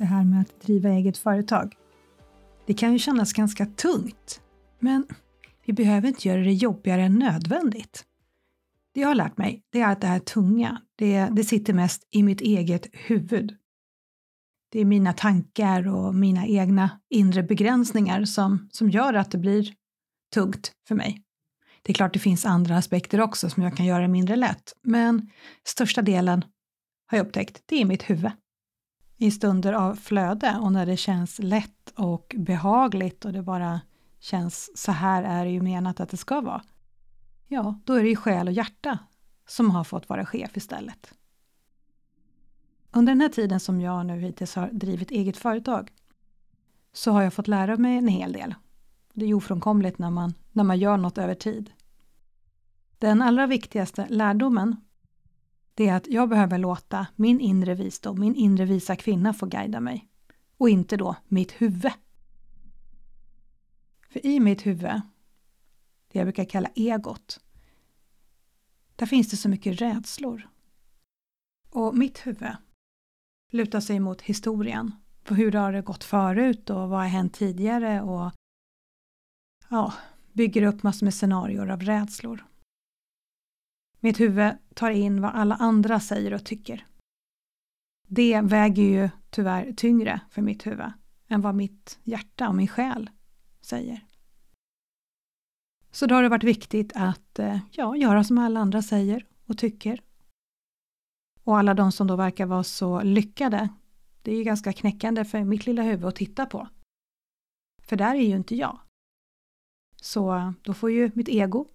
Det här med att driva eget företag. Det kan ju kännas ganska tungt, men vi behöver inte göra det jobbigare än nödvändigt. Det jag har lärt mig, det är att det här tunga, det, det sitter mest i mitt eget huvud. Det är mina tankar och mina egna inre begränsningar som, som gör att det blir tungt för mig. Det är klart det finns andra aspekter också som jag kan göra mindre lätt, men största delen har jag upptäckt, det är mitt huvud i stunder av flöde och när det känns lätt och behagligt och det bara känns så här är det ju menat att det ska vara. Ja, då är det ju själ och hjärta som har fått vara chef istället. Under den här tiden som jag nu hittills har drivit eget företag så har jag fått lära mig en hel del. Det är ju ofrånkomligt när man, när man gör något över tid. Den allra viktigaste lärdomen det är att jag behöver låta min inre visdom, min inre visa kvinna få guida mig. Och inte då mitt huvud. För i mitt huvud, det jag brukar kalla egot, där finns det så mycket rädslor. Och mitt huvud lutar sig mot historien. På hur har det gått förut och vad har hänt tidigare och ja, bygger upp massor med scenarier av rädslor. Mitt huvud tar in vad alla andra säger och tycker. Det väger ju tyvärr tyngre för mitt huvud än vad mitt hjärta och min själ säger. Så då har det varit viktigt att eh, ja, göra som alla andra säger och tycker. Och alla de som då verkar vara så lyckade, det är ju ganska knäckande för mitt lilla huvud att titta på. För där är ju inte jag. Så då får ju mitt ego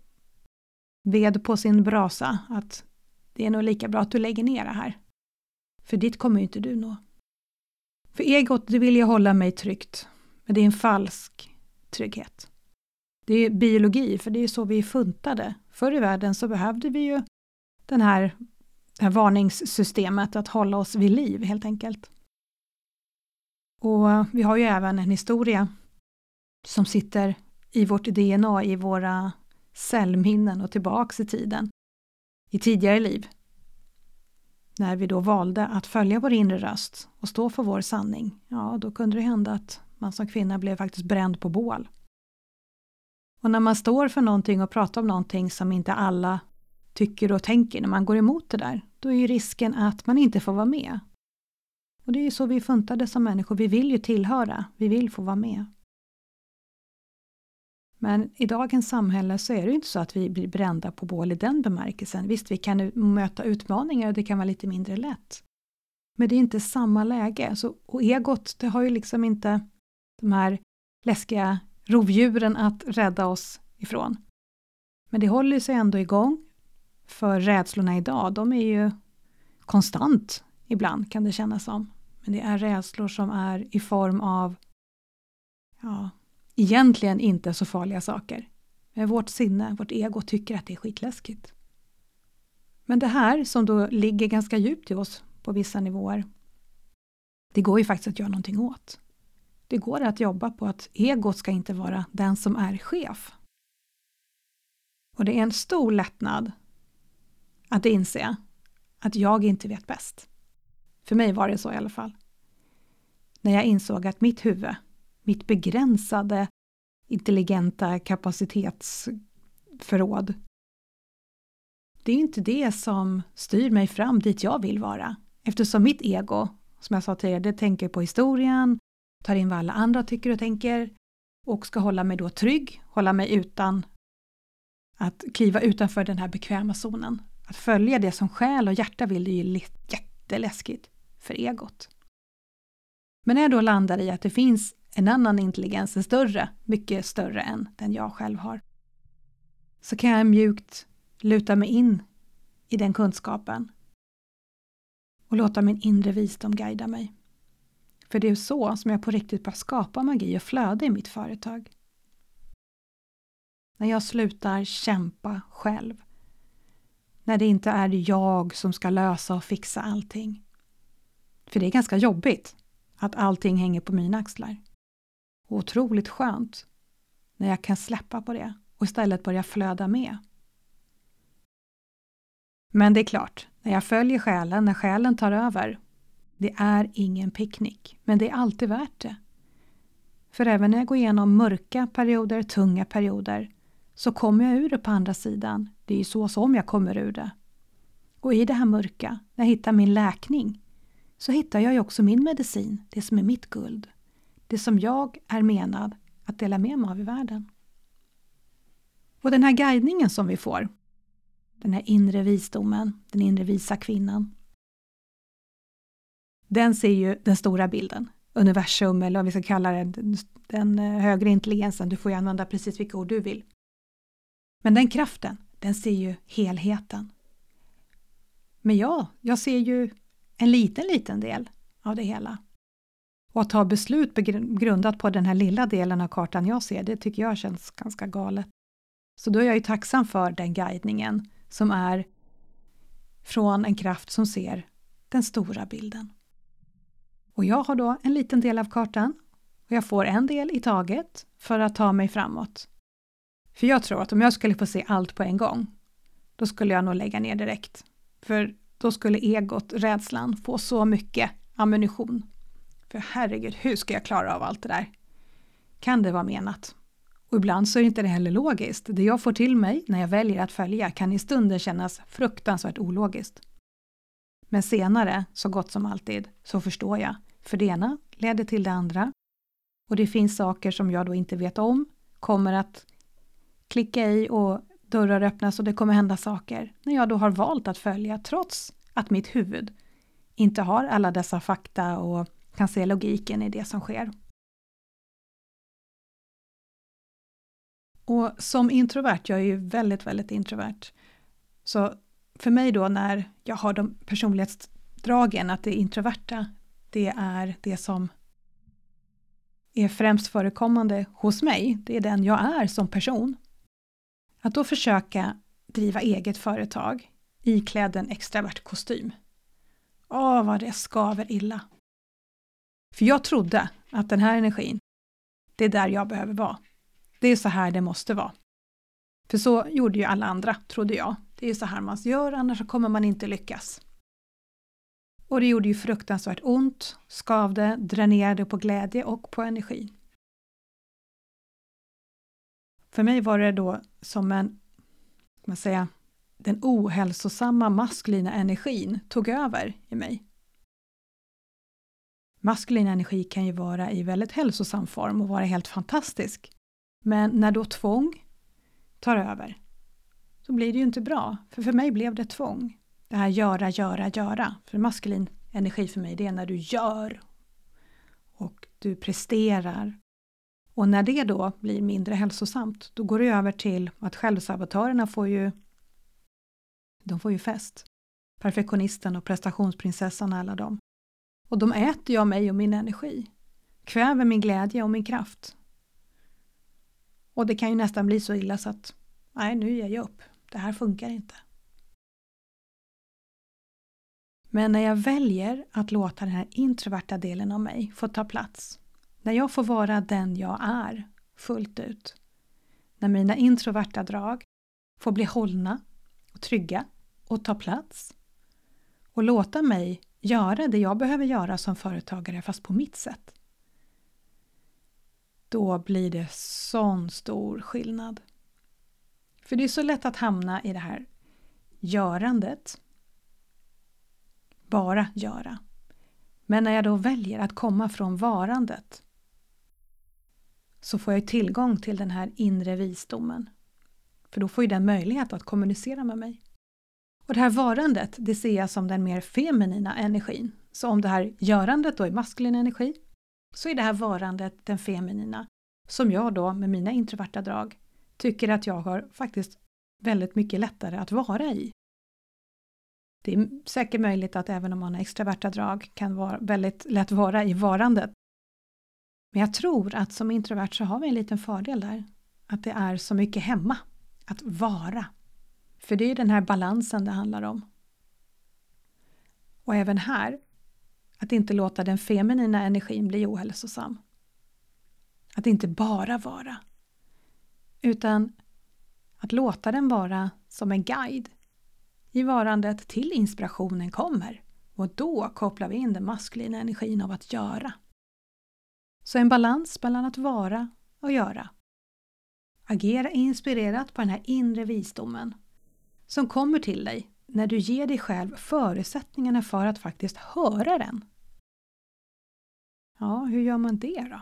ved på sin brasa att det är nog lika bra att du lägger ner det här. För dit kommer ju inte du nå. För egot, det vill jag hålla mig tryggt. Men det är en falsk trygghet. Det är biologi, för det är så vi är funtade. Förr i världen så behövde vi ju den här, det här varningssystemet att hålla oss vid liv helt enkelt. Och vi har ju även en historia som sitter i vårt DNA, i våra cellminnen och tillbaks i tiden. I tidigare liv. När vi då valde att följa vår inre röst och stå för vår sanning, ja då kunde det hända att man som kvinna blev faktiskt bränd på bål. Och när man står för någonting och pratar om någonting som inte alla tycker och tänker, när man går emot det där, då är ju risken att man inte får vara med. Och det är ju så vi funtade som människor, vi vill ju tillhöra, vi vill få vara med. Men i dagens samhälle så är det inte så att vi blir brända på bål i den bemärkelsen. Visst, vi kan möta utmaningar och det kan vara lite mindre lätt. Men det är inte samma läge. Så, och egot, det har ju liksom inte de här läskiga rovdjuren att rädda oss ifrån. Men det håller sig ändå igång. För rädslorna idag, de är ju konstant ibland kan det kännas som. Men det är rädslor som är i form av ja, egentligen inte så farliga saker. Men vårt sinne, vårt ego tycker att det är skitläskigt. Men det här som då ligger ganska djupt i oss på vissa nivåer, det går ju faktiskt att göra någonting åt. Det går att jobba på att egot ska inte vara den som är chef. Och det är en stor lättnad att inse att jag inte vet bäst. För mig var det så i alla fall. När jag insåg att mitt huvud mitt begränsade intelligenta kapacitetsförråd. Det är inte det som styr mig fram dit jag vill vara. Eftersom mitt ego, som jag sa tidigare, det tänker på historien, tar in vad alla andra tycker och tänker och ska hålla mig då trygg, hålla mig utan att kliva utanför den här bekväma zonen. Att följa det som själ och hjärta vill, det är ju jätteläskigt för egot. Men när jag då landar i att det finns en annan intelligens, en större, mycket större än den jag själv har, så kan jag mjukt luta mig in i den kunskapen. och låta min inre visdom guida mig. För det är så som jag på riktigt börjar skapa magi och flöde i mitt företag. När jag slutar kämpa själv. När det inte är jag som ska lösa och fixa allting. För det är ganska jobbigt att allting hänger på mina axlar. Och otroligt skönt när jag kan släppa på det och istället börja flöda med. Men det är klart, när jag följer själen, när själen tar över, det är ingen picknick, men det är alltid värt det. För även när jag går igenom mörka perioder, tunga perioder, så kommer jag ur det på andra sidan. Det är ju så som jag kommer ur det. Och i det här mörka, när jag hittar min läkning, så hittar jag ju också min medicin, det som är mitt guld. Det som jag är menad att dela med mig av i världen. Och den här guidningen som vi får, den här inre visdomen, den inre visa kvinnan, den ser ju den stora bilden, universum eller vad vi ska kalla det, den eh, högre intelligensen, du får ju använda precis vilka ord du vill. Men den kraften, den ser ju helheten. Men ja, jag ser ju en liten, liten del av det hela. Och att ta beslut grundat på den här lilla delen av kartan jag ser, det tycker jag känns ganska galet. Så då är jag ju tacksam för den guidningen som är från en kraft som ser den stora bilden. Och jag har då en liten del av kartan och jag får en del i taget för att ta mig framåt. För jag tror att om jag skulle få se allt på en gång, då skulle jag nog lägga ner direkt. För då skulle egot, rädslan, få så mycket ammunition. För herregud, hur ska jag klara av allt det där? Kan det vara menat? Och ibland så är det inte det heller logiskt. Det jag får till mig när jag väljer att följa kan i stunden kännas fruktansvärt ologiskt. Men senare, så gott som alltid, så förstår jag. För det ena leder till det andra. Och det finns saker som jag då inte vet om, kommer att klicka i och dörrar öppnas och det kommer hända saker. När jag då har valt att följa trots att mitt huvud inte har alla dessa fakta och kan se logiken i det som sker. Och som introvert, jag är ju väldigt, väldigt introvert, så för mig då när jag har de personlighetsdragen, att det introverta, det är det som är främst förekommande hos mig, det är den jag är som person. Att då försöka driva eget företag iklädd en extravert kostym. Åh, vad det skaver illa. För jag trodde att den här energin, det är där jag behöver vara. Det är så här det måste vara. För så gjorde ju alla andra, trodde jag. Det är så här man gör, annars kommer man inte lyckas. Och det gjorde ju fruktansvärt ont, skavde, dränerade på glädje och på energi. För mig var det då som en, man säga, den ohälsosamma maskulina energin tog över i mig. Maskulin energi kan ju vara i väldigt hälsosam form och vara helt fantastisk. Men när då tvång tar över så blir det ju inte bra. För för mig blev det tvång. Det här göra, göra, göra. För maskulin energi för mig det är när du gör och du presterar. Och när det då blir mindre hälsosamt då går det över till att självsabotörerna får ju de får ju fest. Perfektionisten och prestationsprinsessan och alla dem. Och de äter jag mig och min energi. Kväver min glädje och min kraft. Och det kan ju nästan bli så illa så att nej, nu ger jag upp. Det här funkar inte. Men när jag väljer att låta den här introverta delen av mig få ta plats, när jag får vara den jag är fullt ut, när mina introverta drag får bli hållna och trygga och ta plats och låta mig göra det jag behöver göra som företagare fast på mitt sätt. Då blir det sån stor skillnad. För det är så lätt att hamna i det här görandet. Bara göra. Men när jag då väljer att komma från varandet så får jag tillgång till den här inre visdomen. För då får ju den möjlighet att kommunicera med mig. Och det här varandet, det ser jag som den mer feminina energin. Så om det här görandet då är maskulin energi, så är det här varandet den feminina, som jag då med mina introverta drag tycker att jag har faktiskt väldigt mycket lättare att vara i. Det är säkert möjligt att även om man har extraverta drag kan vara väldigt lätt vara i varandet. Men jag tror att som introvert så har vi en liten fördel där. Att det är så mycket hemma. Att vara. För det är den här balansen det handlar om. Och även här, att inte låta den feminina energin bli ohälsosam. Att inte bara vara. Utan att låta den vara som en guide i varandet till inspirationen kommer. Och då kopplar vi in den maskulina energin av att göra. Så en balans mellan att vara och göra. Agera inspirerat på den här inre visdomen som kommer till dig när du ger dig själv förutsättningarna för att faktiskt höra den. Ja, hur gör man det då?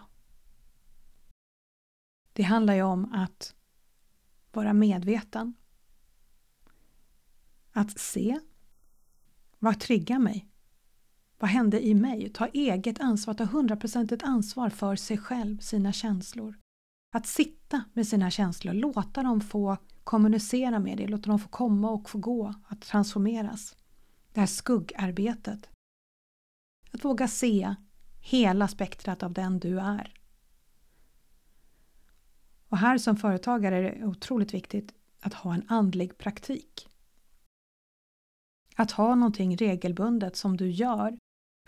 Det handlar ju om att vara medveten. Att se. Vad triggar mig? Vad hände i mig? Ta eget ansvar, ta hundraprocentigt ansvar för sig själv, sina känslor. Att sitta med sina känslor, låta dem få kommunicera med dig, låta dem få komma och få gå, att transformeras. Det här skuggarbetet. Att våga se hela spektrat av den du är. Och här som företagare är det otroligt viktigt att ha en andlig praktik. Att ha någonting regelbundet som du gör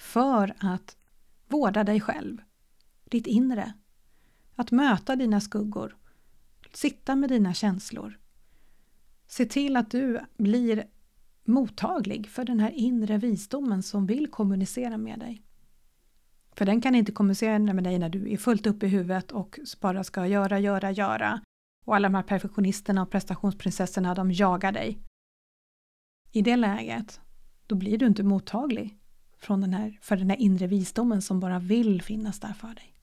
för att vårda dig själv, ditt inre. Att möta dina skuggor, sitta med dina känslor. Se till att du blir mottaglig för den här inre visdomen som vill kommunicera med dig. För den kan inte kommunicera med dig när du är fullt upp i huvudet och bara ska göra, göra, göra. Och alla de här perfektionisterna och prestationsprinsessorna, de jagar dig. I det läget, då blir du inte mottaglig från den här, för den här inre visdomen som bara vill finnas där för dig.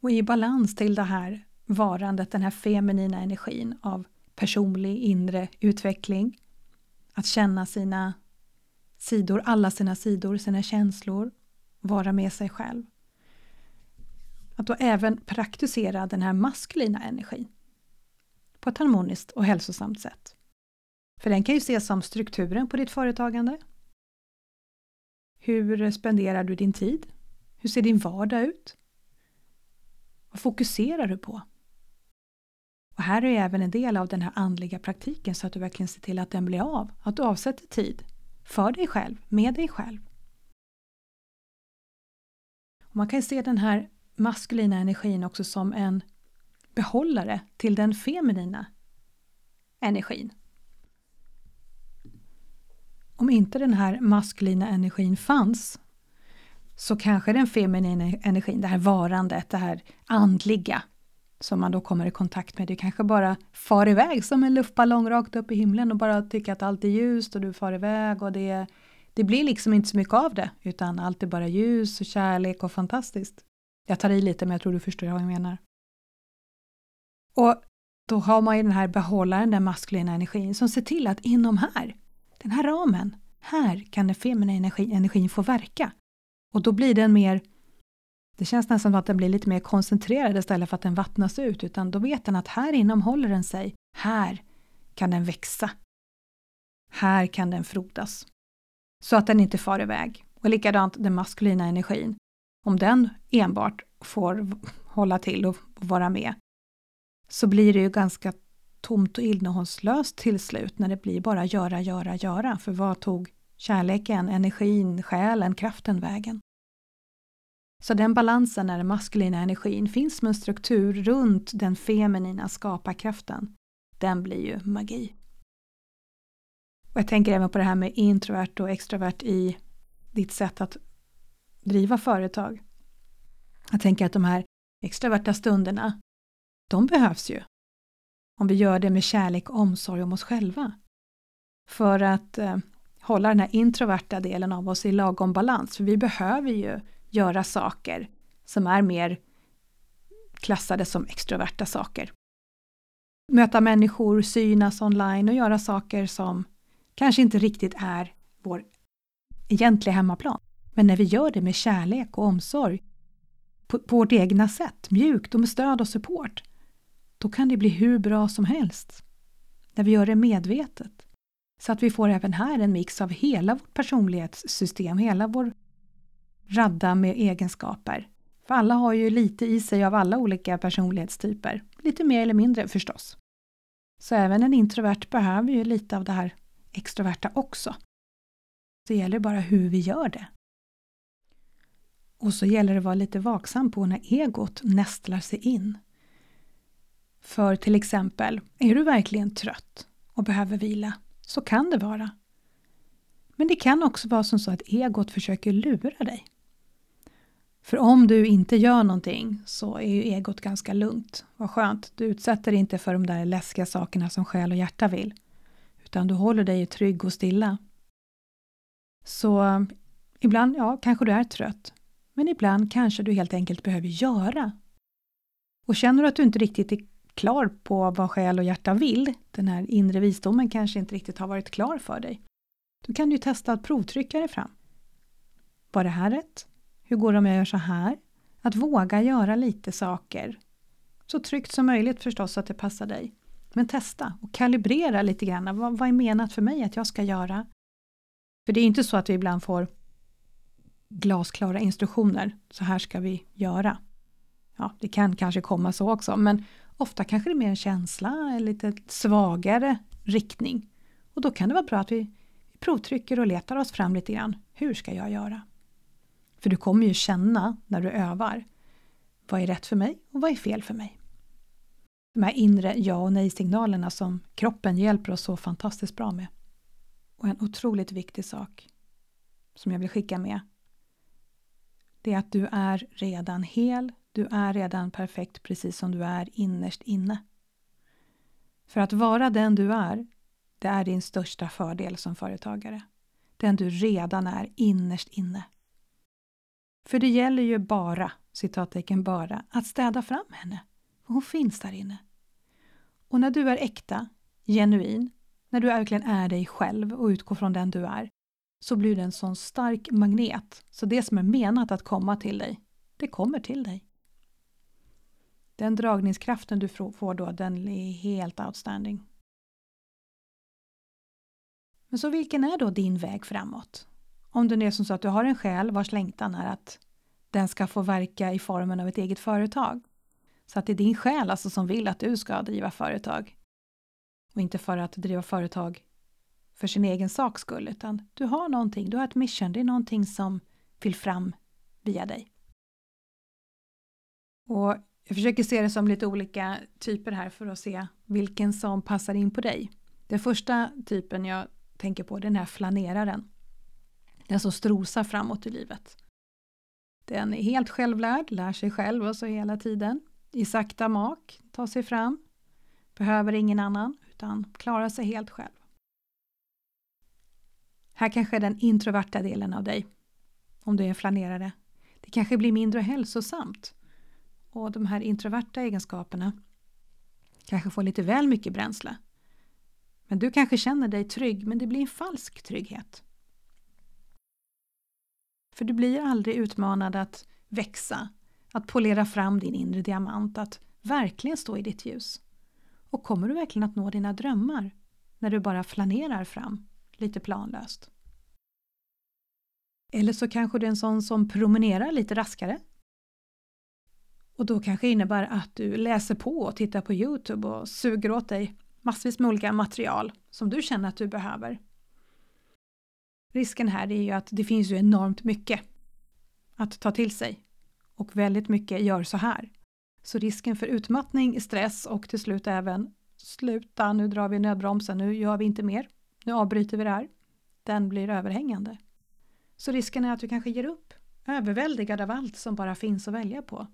Och i balans till det här varandet, den här feminina energin av personlig inre utveckling, att känna sina sidor, alla sina sidor, sina känslor, vara med sig själv. Att då även praktisera den här maskulina energin på ett harmoniskt och hälsosamt sätt. För den kan ju ses som strukturen på ditt företagande. Hur spenderar du din tid? Hur ser din vardag ut? Vad fokuserar du på? Och här är även en del av den här andliga praktiken så att du verkligen ser till att den blir av, att du avsätter tid för dig själv, med dig själv. Och man kan se den här maskulina energin också som en behållare till den feminina energin. Om inte den här maskulina energin fanns så kanske den feminina energin, det här varandet, det här andliga som man då kommer i kontakt med, det kanske bara far iväg som en luftballong rakt upp i himlen och bara tycker att allt är ljust och du far iväg och det, det blir liksom inte så mycket av det utan allt är bara ljus och kärlek och fantastiskt. Jag tar i lite men jag tror du förstår vad jag menar. Och då har man ju den här behållaren, den maskulina energin som ser till att inom här, den här ramen, här kan den feminina energi, energin få verka. Och då blir den mer det känns nästan som att den blir lite mer koncentrerad istället för att den vattnas ut, utan då vet den att här inom håller den sig. Här kan den växa. Här kan den frodas. Så att den inte far iväg. Och likadant den maskulina energin. Om den enbart får hålla till och vara med, så blir det ju ganska tomt och innehållslöst till slut när det blir bara göra, göra, göra. För vad tog kärleken, energin, själen, kraften vägen? Så den balansen när den maskulina energin finns med en struktur runt den feminina skaparkraften, den blir ju magi. Och jag tänker även på det här med introvert och extrovert i ditt sätt att driva företag. Jag tänker att de här extroverta stunderna, de behövs ju. Om vi gör det med kärlek och omsorg om oss själva. För att eh, hålla den här introverta delen av oss i lagom balans, för vi behöver ju göra saker som är mer klassade som extroverta saker. Möta människor, synas online och göra saker som kanske inte riktigt är vår egentliga hemmaplan. Men när vi gör det med kärlek och omsorg på, på vårt egna sätt, mjukt och med stöd och support, då kan det bli hur bra som helst. När vi gör det medvetet. Så att vi får även här en mix av hela vårt personlighetssystem, hela vår radda med egenskaper. För alla har ju lite i sig av alla olika personlighetstyper. Lite mer eller mindre förstås. Så även en introvert behöver ju lite av det här extroverta också. Det gäller bara hur vi gör det. Och så gäller det att vara lite vaksam på när egot nästlar sig in. För till exempel, är du verkligen trött och behöver vila, så kan det vara. Men det kan också vara som så att egot försöker lura dig. För om du inte gör någonting så är ju egot ganska lugnt. Vad skönt, du utsätter dig inte för de där läskiga sakerna som själ och hjärta vill. Utan du håller dig trygg och stilla. Så eh, ibland, ja, kanske du är trött. Men ibland kanske du helt enkelt behöver göra. Och känner du att du inte riktigt är klar på vad själ och hjärta vill, den här inre visdomen kanske inte riktigt har varit klar för dig, då kan du testa att provtrycka dig fram. Var det här rätt? Hur går det om jag gör så här? Att våga göra lite saker. Så tryggt som möjligt förstås så att det passar dig. Men testa och kalibrera lite grann. Vad, vad är menat för mig att jag ska göra? För det är inte så att vi ibland får glasklara instruktioner. Så här ska vi göra. Ja, det kan kanske komma så också, men ofta kanske det är mer en känsla, en lite svagare riktning. Och då kan det vara bra att vi provtrycker och letar oss fram lite grann. Hur ska jag göra? För du kommer ju känna när du övar. Vad är rätt för mig och vad är fel för mig? De här inre ja och nej-signalerna som kroppen hjälper oss så fantastiskt bra med. Och en otroligt viktig sak som jag vill skicka med det är att du är redan hel, du är redan perfekt precis som du är innerst inne. För att vara den du är, det är din största fördel som företagare. Den du redan är innerst inne. För det gäller ju bara, citattecken bara, att städa fram henne. Hon finns där inne. Och när du är äkta, genuin, när du verkligen är dig själv och utgår från den du är, så blir det en sån stark magnet så det som är menat att komma till dig, det kommer till dig. Den dragningskraften du får då, den är helt outstanding. Men så vilken är då din väg framåt? Om det är som så att du har en själ vars längtan är att den ska få verka i formen av ett eget företag. Så att det är din själ alltså som vill att du ska driva företag. Och inte för att driva företag för sin egen saks skull, utan du har någonting, du har ett mission, det är någonting som vill fram via dig. Och jag försöker se det som lite olika typer här för att se vilken som passar in på dig. Den första typen jag tänker på, den här flaneraren. Den som strosar framåt i livet. Den är helt självlärd, lär sig själv och så hela tiden. I sakta mak, tar sig fram. Behöver ingen annan, utan klarar sig helt själv. Här kanske är den introverta delen av dig, om du är en flanerare. Det kanske blir mindre hälsosamt. Och de här introverta egenskaperna kanske får lite väl mycket bränsle. Men du kanske känner dig trygg, men det blir en falsk trygghet. För du blir aldrig utmanad att växa, att polera fram din inre diamant, att verkligen stå i ditt ljus. Och kommer du verkligen att nå dina drömmar när du bara flanerar fram? lite planlöst. Eller så kanske du är en sån som promenerar lite raskare. Och då kanske det innebär att du läser på och tittar på Youtube och suger åt dig massvis med olika material som du känner att du behöver. Risken här är ju att det finns ju enormt mycket att ta till sig och väldigt mycket gör så här. Så risken för utmattning, stress och till slut även sluta, nu drar vi nödbromsen, nu gör vi inte mer nu avbryter vi det här, den blir överhängande. Så risken är att du kanske ger upp, överväldigad av allt som bara finns att välja på.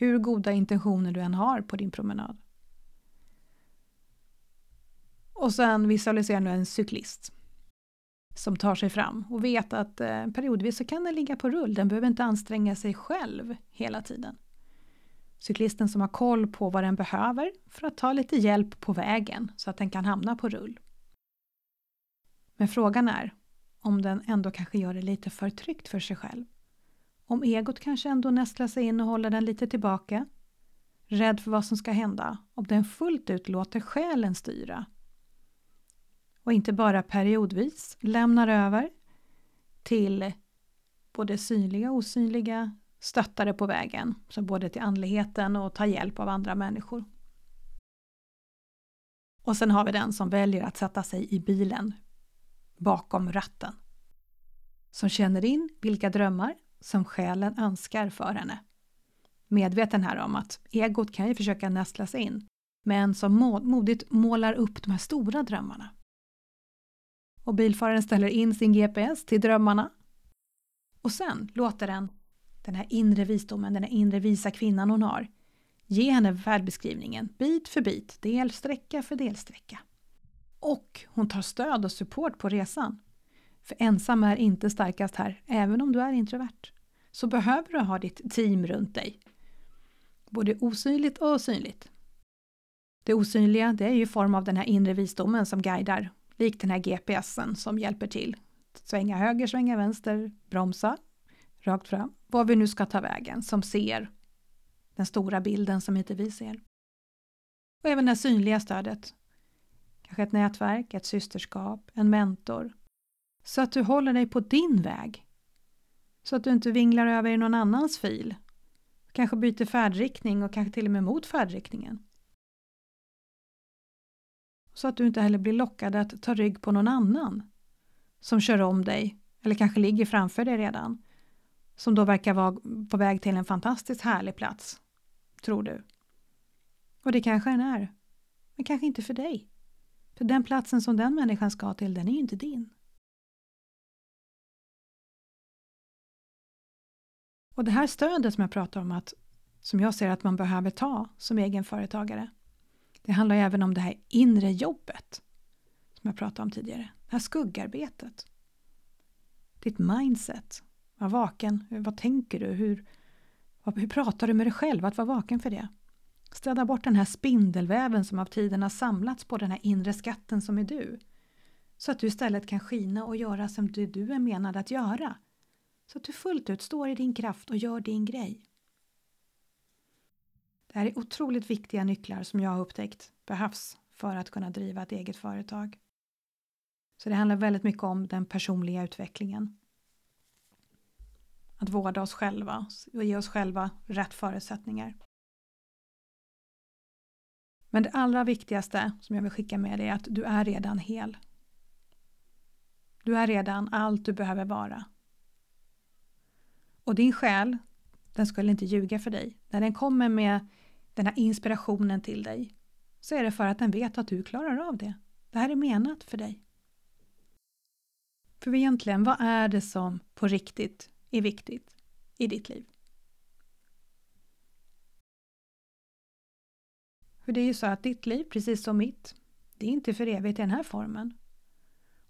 Hur goda intentioner du än har på din promenad. Och sen visualiserar du en cyklist som tar sig fram och vet att eh, periodvis så kan den ligga på rull, den behöver inte anstränga sig själv hela tiden. Cyklisten som har koll på vad den behöver för att ta lite hjälp på vägen så att den kan hamna på rull. Men frågan är om den ändå kanske gör det lite för tryggt för sig själv. Om egot kanske ändå nästlar sig in och håller den lite tillbaka. rädd för vad som ska hända om den fullt ut låter själen styra och inte bara periodvis lämnar över till både synliga och osynliga stöttare på vägen, så både till andligheten och ta hjälp av andra människor. Och sen har vi den som väljer att sätta sig i bilen bakom ratten. Som känner in vilka drömmar som själen önskar för henne. Medveten här om att egot kan ju försöka nästla sig in, men som modigt målar upp de här stora drömmarna. Och bilföraren ställer in sin GPS till drömmarna. Och sen låter den den här inre visdomen, den här inre visa kvinnan hon har, ge henne färdbeskrivningen bit för bit, delsträcka för delsträcka. Och hon tar stöd och support på resan. För ensam är inte starkast här, även om du är introvert. Så behöver du ha ditt team runt dig. Både osynligt och synligt. Det osynliga det är ju i form av den här inre visdomen som guidar, likt den här GPSen som hjälper till. Svänga höger, svänga vänster, bromsa, rakt fram, var vi nu ska ta vägen, som ser den stora bilden som inte vi ser. Och även det synliga stödet. Kanske ett nätverk, ett systerskap, en mentor. Så att du håller dig på din väg. Så att du inte vinglar över i någon annans fil. Kanske byter färdriktning och kanske till och med mot färdriktningen. Så att du inte heller blir lockad att ta rygg på någon annan som kör om dig eller kanske ligger framför dig redan som då verkar vara på väg till en fantastiskt härlig plats, tror du. Och det kanske den är, men kanske inte för dig. För den platsen som den människan ska till, den är ju inte din. Och det här stödet som jag pratar om, att, som jag ser att man behöver ta som egenföretagare, det handlar även om det här inre jobbet som jag pratade om tidigare. Det här skuggarbetet. Ditt mindset, var vaken. Vad tänker du? Hur, hur pratar du med dig själv? Att vara vaken för det. Städa bort den här spindelväven som av tiden har samlats på den här inre skatten som är du. Så att du istället kan skina och göra som det du är menad att göra. Så att du fullt ut står i din kraft och gör din grej. Det här är otroligt viktiga nycklar som jag har upptäckt behövs för att kunna driva ett eget företag. Så det handlar väldigt mycket om den personliga utvecklingen. Att vårda oss själva och ge oss själva rätt förutsättningar. Men det allra viktigaste som jag vill skicka med dig är att du är redan hel. Du är redan allt du behöver vara. Och din själ, den skulle inte ljuga för dig. När den kommer med den här inspirationen till dig så är det för att den vet att du klarar av det. Det här är menat för dig. För egentligen, vad är det som på riktigt är viktigt i ditt liv. För det är ju så att ditt liv, precis som mitt, det är inte för evigt i den här formen.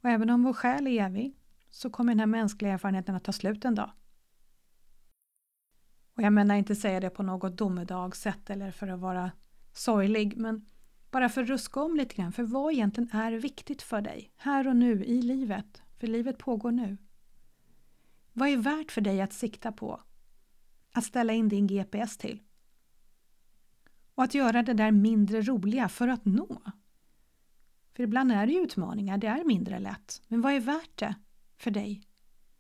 Och även om vår själ är evig så kommer den här mänskliga erfarenheten att ta slut en dag. Och jag menar inte säga det på något domedagssätt eller för att vara sorglig, men bara för att ruska om lite grann, för vad egentligen är viktigt för dig här och nu i livet? För livet pågår nu. Vad är värt för dig att sikta på? Att ställa in din GPS till? Och att göra det där mindre roliga för att nå? För ibland är det utmaningar, det är mindre lätt. Men vad är värt det för dig?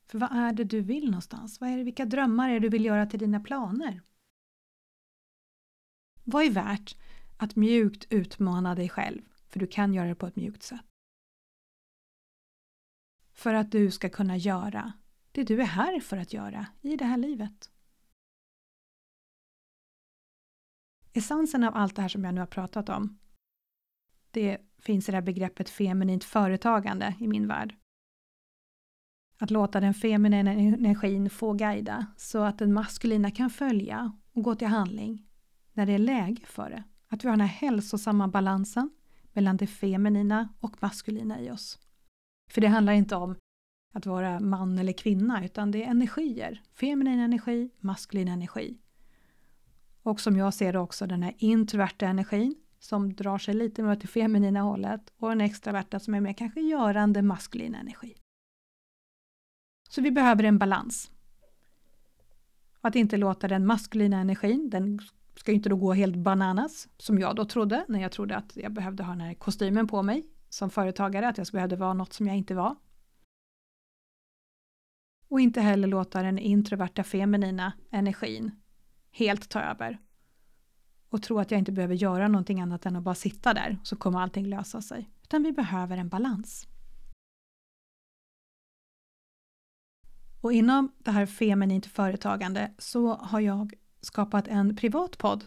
För vad är det du vill någonstans? Vad är det, vilka drömmar är det du vill göra till dina planer? Vad är värt att mjukt utmana dig själv? För du kan göra det på ett mjukt sätt. För att du ska kunna göra det du är här för att göra i det här livet. Essensen av allt det här som jag nu har pratat om, det finns i det här begreppet feminint företagande i min värld. Att låta den feminina e- energin få guida så att den maskulina kan följa och gå till handling när det är läge för det. Att vi har den här hälsosamma balansen mellan det feminina och maskulina i oss. För det handlar inte om att vara man eller kvinna utan det är energier. Feminin energi, maskulin energi. Och som jag ser det också den här introverta energin som drar sig lite mer åt det feminina hållet och den extraverta som är mer kanske görande maskulin energi. Så vi behöver en balans. Att inte låta den maskulina energin, den ska ju inte då gå helt bananas, som jag då trodde, när jag trodde att jag behövde ha den här kostymen på mig som företagare, att jag behövde vara något som jag inte var. Och inte heller låta den introverta feminina energin helt ta över. Och tro att jag inte behöver göra någonting annat än att bara sitta där, så kommer allting lösa sig. Utan vi behöver en balans. Och inom det här feminint företagande så har jag skapat en privat podd.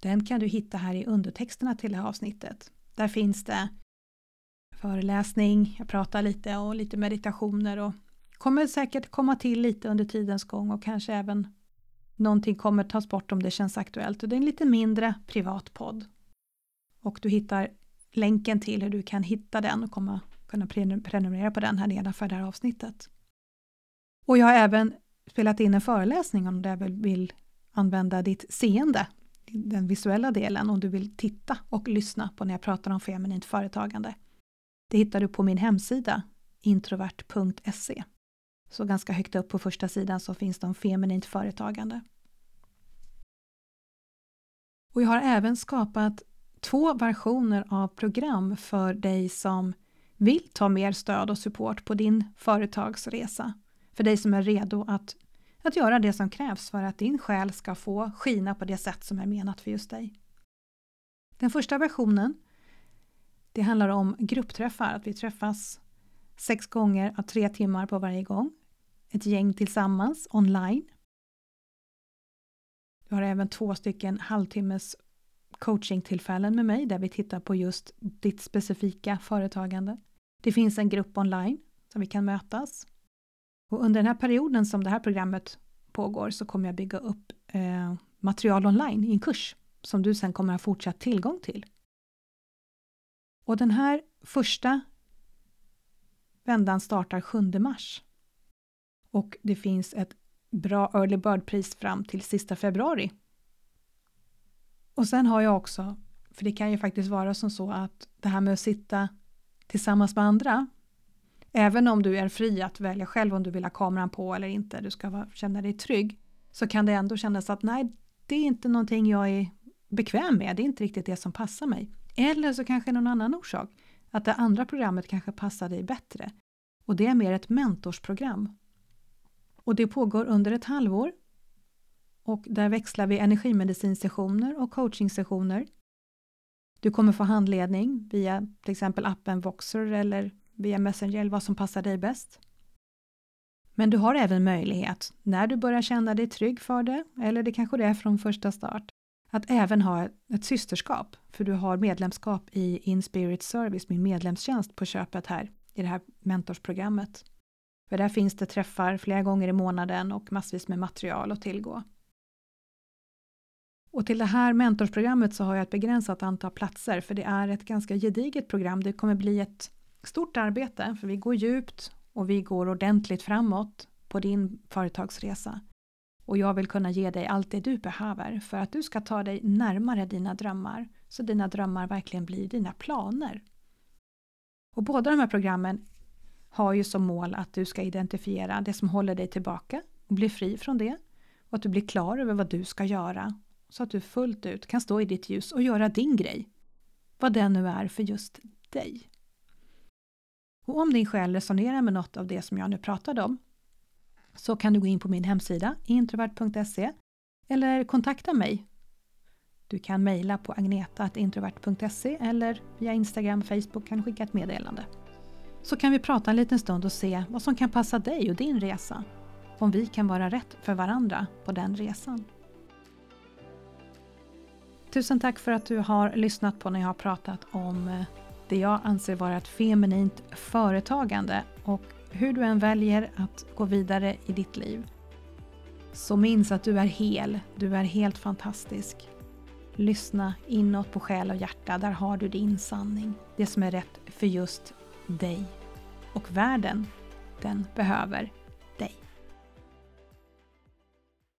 Den kan du hitta här i undertexterna till det här avsnittet. Där finns det föreläsning, jag pratar lite och lite meditationer och kommer säkert komma till lite under tidens gång och kanske även någonting kommer tas bort om det känns aktuellt. Och det är en lite mindre privat podd. Och du hittar länken till hur du kan hitta den och komma, kunna prenumerera på den här nedanför det här avsnittet. Och jag har även spelat in en föreläsning om du vill använda ditt seende, den visuella delen, om du vill titta och lyssna på när jag pratar om feminint företagande. Det hittar du på min hemsida introvert.se. Så ganska högt upp på första sidan så finns det om feminint företagande. Och jag har även skapat två versioner av program för dig som vill ta mer stöd och support på din företagsresa. För dig som är redo att, att göra det som krävs för att din själ ska få skina på det sätt som är menat för just dig. Den första versionen det handlar om gruppträffar, att vi träffas sex gånger av tre timmar på varje gång. Ett gäng tillsammans online. Du har även två stycken halvtimmes coachingtillfällen med mig där vi tittar på just ditt specifika företagande. Det finns en grupp online som vi kan mötas. Och under den här perioden som det här programmet pågår så kommer jag bygga upp eh, material online i en kurs som du sen kommer ha fortsatt tillgång till. Och den här första vändan startar 7 mars. Och det finns ett bra early bird-pris fram till sista februari. Och sen har jag också, för det kan ju faktiskt vara som så att det här med att sitta tillsammans med andra, även om du är fri att välja själv om du vill ha kameran på eller inte, du ska vara, känna dig trygg, så kan det ändå kännas att nej, det är inte någonting jag är bekväm med, det är inte riktigt det som passar mig. Eller så kanske någon annan orsak, att det andra programmet kanske passar dig bättre. Och det är mer ett mentorsprogram. Och det pågår under ett halvår. Och där växlar vi energimedicinsessioner och coachingsessioner. Du kommer få handledning via till exempel appen Voxer eller via Messenger eller vad som passar dig bäst. Men du har även möjlighet, när du börjar känna dig trygg för det, eller det kanske det är från första start, att även ha ett systerskap, för du har medlemskap i Inspirit Service, min medlemstjänst på köpet här i det här mentorsprogrammet. För där finns det träffar flera gånger i månaden och massvis med material att tillgå. Och till det här mentorsprogrammet så har jag ett begränsat antal platser för det är ett ganska gediget program. Det kommer bli ett stort arbete för vi går djupt och vi går ordentligt framåt på din företagsresa. Och jag vill kunna ge dig allt det du behöver för att du ska ta dig närmare dina drömmar så dina drömmar verkligen blir dina planer. Och båda de här programmen har ju som mål att du ska identifiera det som håller dig tillbaka och bli fri från det och att du blir klar över vad du ska göra så att du fullt ut kan stå i ditt ljus och göra din grej. Vad den nu är för just dig. Och om din själ resonerar med något av det som jag nu pratade om så kan du gå in på min hemsida introvert.se eller kontakta mig. Du kan mejla på agneta.introvert.se eller via Instagram, Facebook kan du skicka ett meddelande. Så kan vi prata en liten stund och se vad som kan passa dig och din resa. Om vi kan vara rätt för varandra på den resan. Tusen tack för att du har lyssnat på när jag har pratat om eh, det jag anser vara ett feminint företagande och hur du än väljer att gå vidare i ditt liv. Så minns att du är hel, du är helt fantastisk. Lyssna inåt på själ och hjärta, där har du din sanning. Det som är rätt för just dig. Och världen, den behöver.